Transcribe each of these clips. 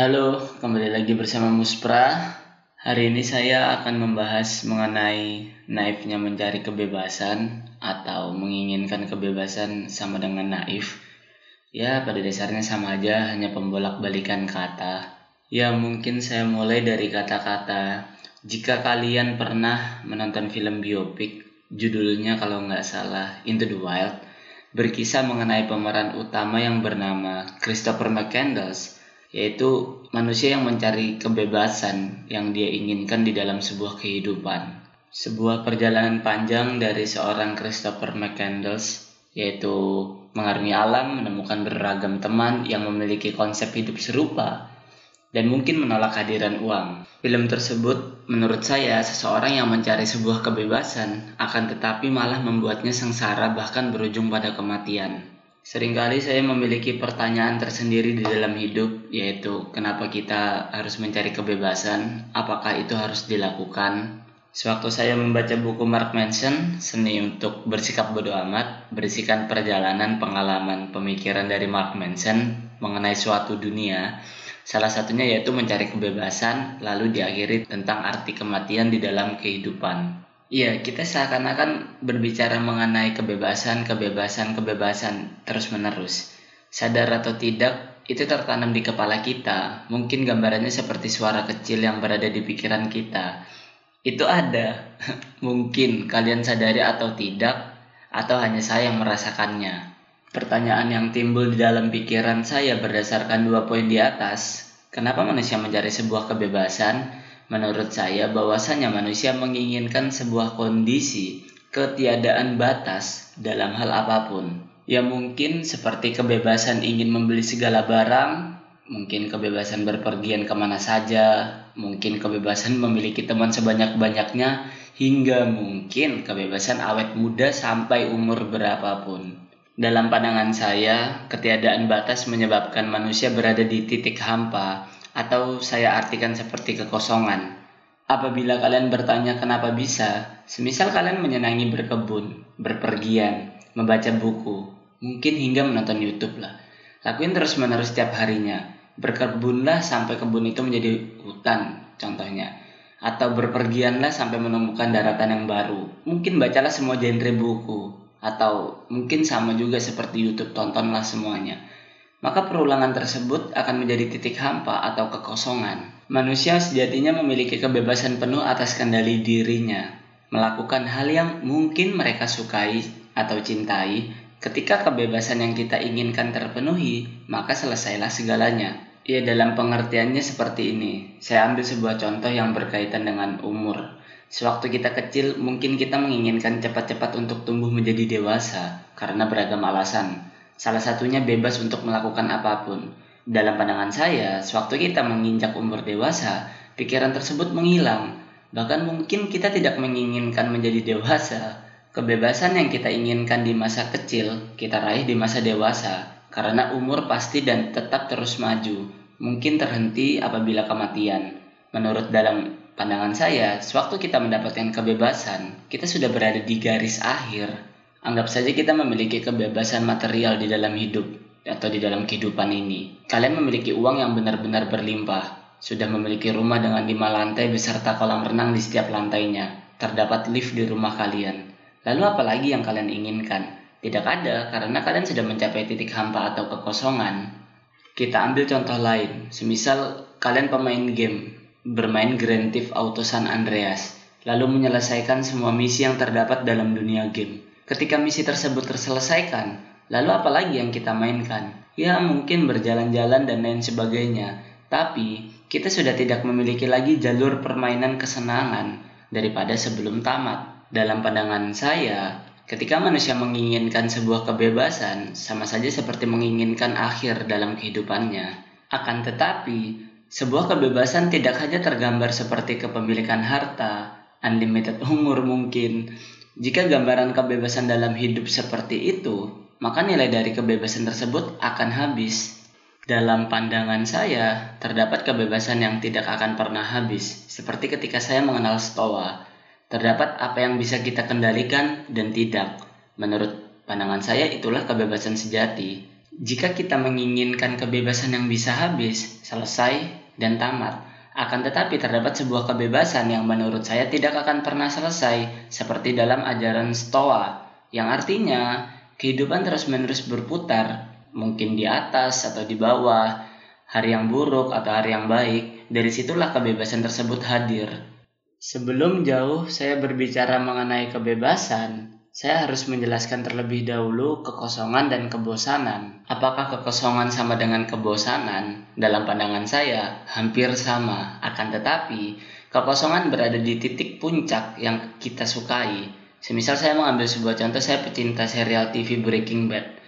Halo, kembali lagi bersama Muspra. Hari ini saya akan membahas mengenai naifnya mencari kebebasan atau menginginkan kebebasan sama dengan naif. Ya, pada dasarnya sama aja, hanya pembolak-balikan kata. Ya, mungkin saya mulai dari kata-kata. Jika kalian pernah menonton film biopik, judulnya kalau nggak salah Into the Wild, berkisah mengenai pemeran utama yang bernama Christopher McCandless yaitu manusia yang mencari kebebasan yang dia inginkan di dalam sebuah kehidupan. Sebuah perjalanan panjang dari seorang Christopher McCandless, yaitu mengarungi alam, menemukan beragam teman yang memiliki konsep hidup serupa, dan mungkin menolak kehadiran uang. Film tersebut, menurut saya, seseorang yang mencari sebuah kebebasan, akan tetapi malah membuatnya sengsara bahkan berujung pada kematian. Seringkali saya memiliki pertanyaan tersendiri di dalam hidup, yaitu kenapa kita harus mencari kebebasan, apakah itu harus dilakukan. Sewaktu saya membaca buku Mark Manson, Seni untuk Bersikap Bodoh Amat, berisikan perjalanan pengalaman pemikiran dari Mark Manson mengenai suatu dunia, salah satunya yaitu mencari kebebasan, lalu diakhiri tentang arti kematian di dalam kehidupan. Iya, kita seakan-akan berbicara mengenai kebebasan, kebebasan, kebebasan terus-menerus. Sadar atau tidak, itu tertanam di kepala kita. Mungkin gambarannya seperti suara kecil yang berada di pikiran kita. Itu ada. Mungkin kalian sadari atau tidak, atau hanya saya yang merasakannya. Pertanyaan yang timbul di dalam pikiran saya berdasarkan dua poin di atas. Kenapa manusia mencari sebuah kebebasan? Menurut saya, bahwasanya manusia menginginkan sebuah kondisi ketiadaan batas dalam hal apa pun. Ya mungkin seperti kebebasan ingin membeli segala barang, mungkin kebebasan berpergian ke mana saja, mungkin kebebasan memiliki teman sebanyak-banyaknya, hingga mungkin kebebasan awet muda sampai umur berapapun. Dalam pandangan saya, ketiadaan batas menyebabkan manusia berada di titik hampa atau saya artikan seperti kekosongan. Apabila kalian bertanya kenapa bisa, semisal kalian menyenangi berkebun, berpergian, membaca buku, mungkin hingga menonton YouTube lah. Lakuin terus-menerus setiap harinya. Berkebunlah sampai kebun itu menjadi hutan, contohnya. Atau berpergianlah sampai menemukan daratan yang baru. Mungkin bacalah semua genre buku. Atau mungkin sama juga seperti YouTube, tontonlah semuanya maka perulangan tersebut akan menjadi titik hampa atau kekosongan. Manusia sejatinya memiliki kebebasan penuh atas kendali dirinya, melakukan hal yang mungkin mereka sukai atau cintai. Ketika kebebasan yang kita inginkan terpenuhi, maka selesailah segalanya. Ya dalam pengertiannya seperti ini. Saya ambil sebuah contoh yang berkaitan dengan umur. Sewaktu kita kecil, mungkin kita menginginkan cepat-cepat untuk tumbuh menjadi dewasa karena beragam alasan Salah satunya bebas untuk melakukan apa pun. Dalam pandangan saya, sewaktu kita menginjak umur dewasa, pikiran tersebut menghilang. Bahkan mungkin kita tidak menginginkan menjadi dewasa. Kebebasan yang kita inginkan di masa kecil, kita raih di masa dewasa. Karena umur pasti dan tetap terus maju. Mungkin terhenti apabila kematian. Menurut dalam pandangan saya, sewaktu kita mendapatkan kebebasan, kita sudah berada di garis akhir Anggap saja kita memiliki kebebasan material di dalam hidup atau di dalam kehidupan ini. Kalian memiliki uang yang benar-benar berlimpah, sudah memiliki rumah dengan lima lantai beserta kolam renang di setiap lantainya. Terdapat lift di rumah kalian. Lalu apa lagi yang kalian inginkan? Tidak ada karena kalian sudah mencapai titik hampa atau kekosongan. Kita ambil contoh lain, semisal kalian pemain game, bermain Grand Theft Auto San Andreas, lalu menyelesaikan semua misi yang terdapat dalam dunia game. Ketika misi tersebut terselesaikan, lalu apa lagi yang kita mainkan? Ya mungkin berjalan-jalan dan lain sebagainya. Tapi kita sudah tidak memiliki lagi jalur permainan kesenangan daripada sebelum tamat. Dalam pandangan saya, ketika manusia menginginkan sebuah kebebasan, sama saja seperti menginginkan akhir dalam kehidupannya. Akan tetapi, sebuah kebebasan tidak hanya tergambar seperti kepemilikan harta, unlimited umur mungkin, jika gambaran kebebasan dalam hidup seperti itu, maka nilai dari kebebasan tersebut akan habis. Dalam pandangan saya, terdapat kebebasan yang tidak akan pernah habis, seperti ketika saya mengenal Stoa. Terdapat apa yang bisa kita kendalikan dan tidak. Menurut pandangan saya, itulah kebebasan sejati. Jika kita menginginkan kebebasan yang bisa habis, selesai, dan tamat, akan tetapi terdapat sebuah kebebasan yang menurut saya tidak akan pernah selesai, seperti dalam ajaran Stoa, yang artinya kehidupan terus-menerus berputar, mungkin di atas atau di bawah, hari yang buruk atau hari yang baik, dari situlah kebebasan tersebut hadir. Sebelum jauh saya berbicara mengenai kebebasan, saya harus menjelaskan terlebih dahulu kekosongan dan kebosanan. Apakah kekosongan sama dengan kebosanan? Dalam pandangan saya, hampir sama. Akan tetapi, kekosongan berada di titik puncak yang kita sukai. Semisal saya mengambil sebuah contoh, saya pecinta serial TV Breaking Bad.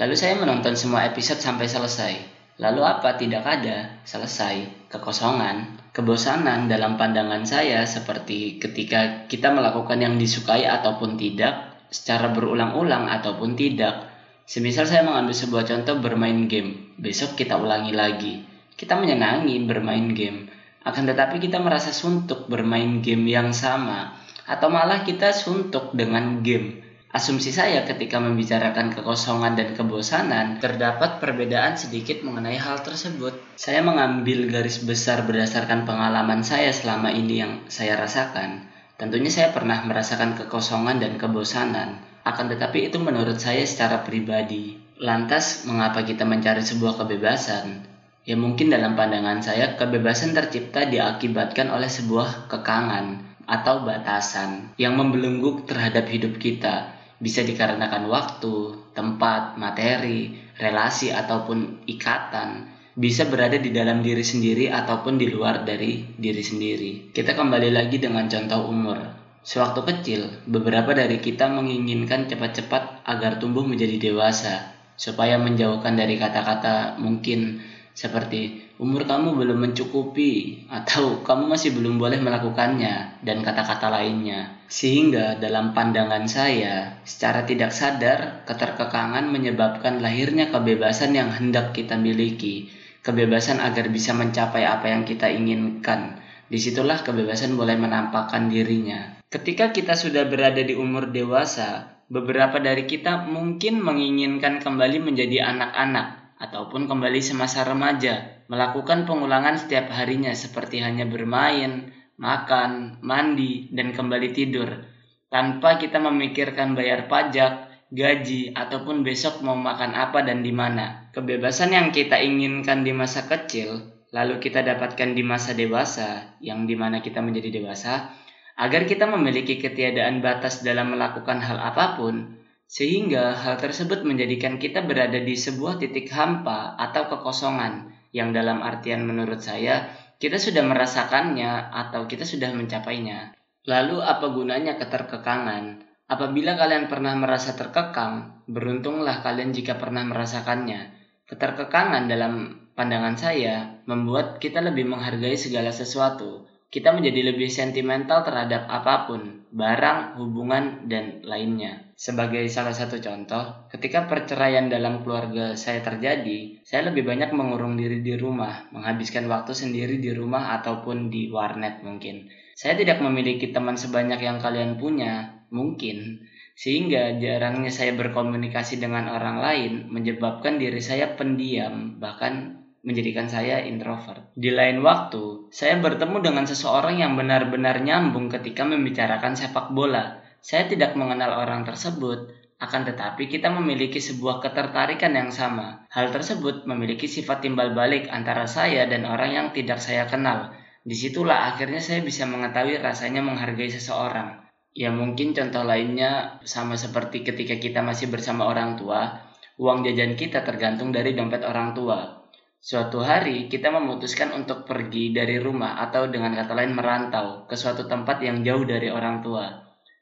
Lalu saya menonton semua episode sampai selesai. Lalu apa? Tidak ada. Selesai. Kekosongan. Kebosanan dalam pandangan saya seperti ketika kita melakukan yang disukai ataupun tidak, secara berulang-ulang ataupun tidak. Semisal saya mengambil sebuah contoh bermain game, besok kita ulangi lagi. Kita menyenangi bermain game, akan tetapi kita merasa suntuk bermain game yang sama, atau malah kita suntuk dengan game. Asumsi saya ketika membicarakan kekosongan dan kebosanan, terdapat perbedaan sedikit mengenai hal tersebut. Saya mengambil garis besar berdasarkan pengalaman saya selama ini yang saya rasakan. Tentunya saya pernah merasakan kekosongan dan kebosanan, akan tetapi itu menurut saya secara pribadi. Lantas, mengapa kita mencari sebuah kebebasan? Ya mungkin dalam pandangan saya, kebebasan tercipta diakibatkan oleh sebuah kekangan atau batasan yang membelenggu terhadap hidup kita bisa dikarenakan waktu, tempat, materi, relasi, ataupun ikatan. Bisa berada di dalam diri sendiri ataupun di luar dari diri sendiri. Kita kembali lagi dengan contoh umur. Sewaktu kecil, beberapa dari kita menginginkan cepat-cepat agar tumbuh menjadi dewasa, supaya menjauhkan dari kata-kata mungkin seperti umur kamu belum mencukupi atau kamu masih belum boleh melakukannya dan kata-kata lainnya. Sehingga dalam pandangan saya, secara tidak sadar, keterkekangan menyebabkan lahirnya kebebasan yang hendak kita miliki. Kebebasan agar bisa mencapai apa yang kita inginkan. Di situlah kebebasan mulai menampakkan dirinya. Ketika kita sudah berada di umur dewasa, beberapa dari kita mungkin menginginkan kembali menjadi anak-anak ataupun kembali semasa remaja, melakukan pengulangan setiap harinya seperti hanya bermain, makan, mandi, dan kembali tidur, tanpa kita memikirkan bayar pajak, gaji, ataupun besok mau makan apa dan di mana. Kebebasan yang kita inginkan di masa kecil, lalu kita dapatkan di masa dewasa, yang di mana kita menjadi dewasa, agar kita memiliki ketiadaan batas dalam melakukan hal apa pun, sehingga hal tersebut menjadikan kita berada di sebuah titik hampa atau kekosongan yang dalam artian menurut saya kita sudah merasakannya atau kita sudah mencapainya. Lalu apa gunanya keterkekangan? Apabila kalian pernah merasa terkekang, beruntunglah kalian jika pernah merasakannya. Keterkekangan dalam pandangan saya membuat kita lebih menghargai segala sesuatu. Kita menjadi lebih sentimental terhadap apa pun, barang, hubungan, dan lainnya. Sebagai salah satu contoh, ketika perceraian dalam keluarga saya terjadi, saya lebih banyak mengurung diri di rumah, menghabiskan waktu sendiri di rumah ataupun di warnet mungkin. Saya tidak memiliki teman sebanyak yang kalian punya, mungkin. Sehingga jarangnya saya berkomunikasi dengan orang lain menyebabkan diri saya pendiam, bahkan menjadikan saya introvert. Di lain waktu, saya bertemu dengan seseorang yang benar-benar nyambung ketika membicarakan sepak bola saya tidak mengenal orang tersebut, akan tetapi kita memiliki sebuah ketertarikan yang sama. Hal tersebut memiliki sifat timbal balik antara saya dan orang yang tidak saya kenal. Di situlah akhirnya saya bisa mengetahui rasanya menghargai seseorang. Ya mungkin contoh lainnya sama seperti ketika kita masih bersama orang tua, uang jajan kita tergantung dari dompet orang tua. Suatu hari kita memutuskan untuk pergi dari rumah atau dengan kata lain merantau ke suatu tempat yang jauh dari orang tua.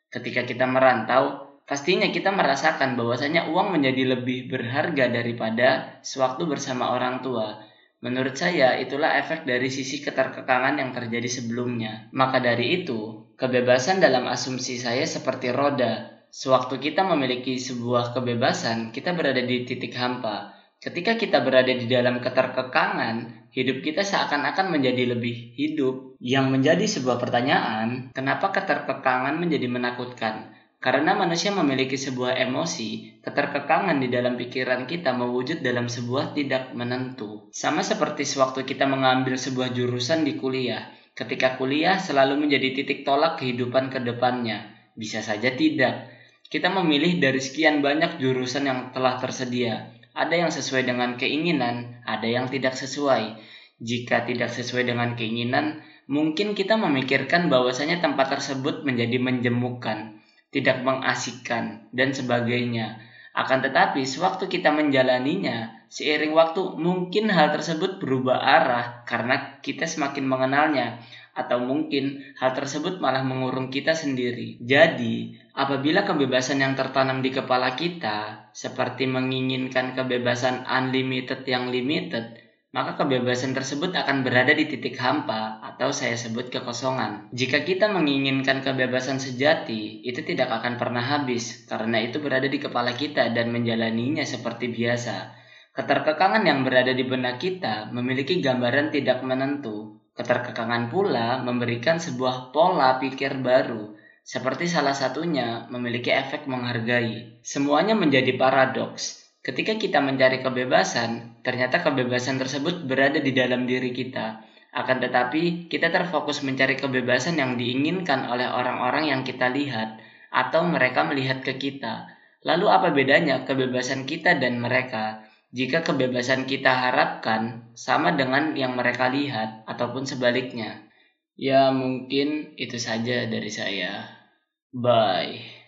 Ketika kita merantau, pastinya kita merasakan bahwasanya uang menjadi lebih berharga daripada sewaktu bersama orang tua. Menurut saya, itulah efek dari sisi keterkekangan yang terjadi sebelumnya. Maka dari itu, kebebasan dalam asumsi saya seperti roda. Sewaktu kita memiliki sebuah kebebasan, kita berada di titik hampa. Ketika kita berada di dalam keterkekangan, hidup kita seakan-akan menjadi lebih hidup. Yang menjadi sebuah pertanyaan, kenapa keterkekangan menjadi menakutkan? Karena manusia memiliki sebuah emosi, keterkekangan di dalam pikiran kita mewujud dalam sebuah tidak menentu. Sama seperti sewaktu kita mengambil sebuah jurusan di kuliah. Ketika kuliah selalu menjadi titik tolak kehidupan ke depannya. Bisa saja tidak. Kita memilih dari sekian banyak jurusan yang telah tersedia. Ada yang sesuai dengan keinginan, ada yang tidak sesuai. Jika tidak sesuai dengan keinginan, mungkin kita memikirkan bahwasanya tempat tersebut menjadi menjemukan tidak mengasihkan, dan sebagainya. Akan tetapi, sewaktu kita menjalaninya, seiring waktu mungkin hal tersebut berubah arah karena kita semakin mengenalnya, atau mungkin hal tersebut malah mengurung kita sendiri. Jadi, apabila kebebasan yang tertanam di kepala kita, seperti menginginkan kebebasan unlimited yang limited, maka kebebasan tersebut akan berada di titik hampa atau saya sebut kekosongan. Jika kita menginginkan kebebasan sejati, itu tidak akan pernah habis karena itu berada di kepala kita dan menjalaninya seperti biasa. Keterkekangan yang berada di benak kita memiliki gambaran tidak menentu. Keterkekangan pula memberikan sebuah pola pikir baru, seperti salah satunya memiliki efek menghargai. Semuanya menjadi paradoks Ketika kita mencari kebebasan, ternyata kebebasan tersebut berada di dalam diri kita. Akan tetapi, kita terfokus mencari kebebasan yang diinginkan oleh orang-orang yang kita lihat, atau mereka melihat ke kita. Lalu, apa bedanya kebebasan kita dan mereka? Jika kebebasan kita harapkan sama dengan yang mereka lihat, ataupun sebaliknya, ya mungkin itu saja dari saya. Bye.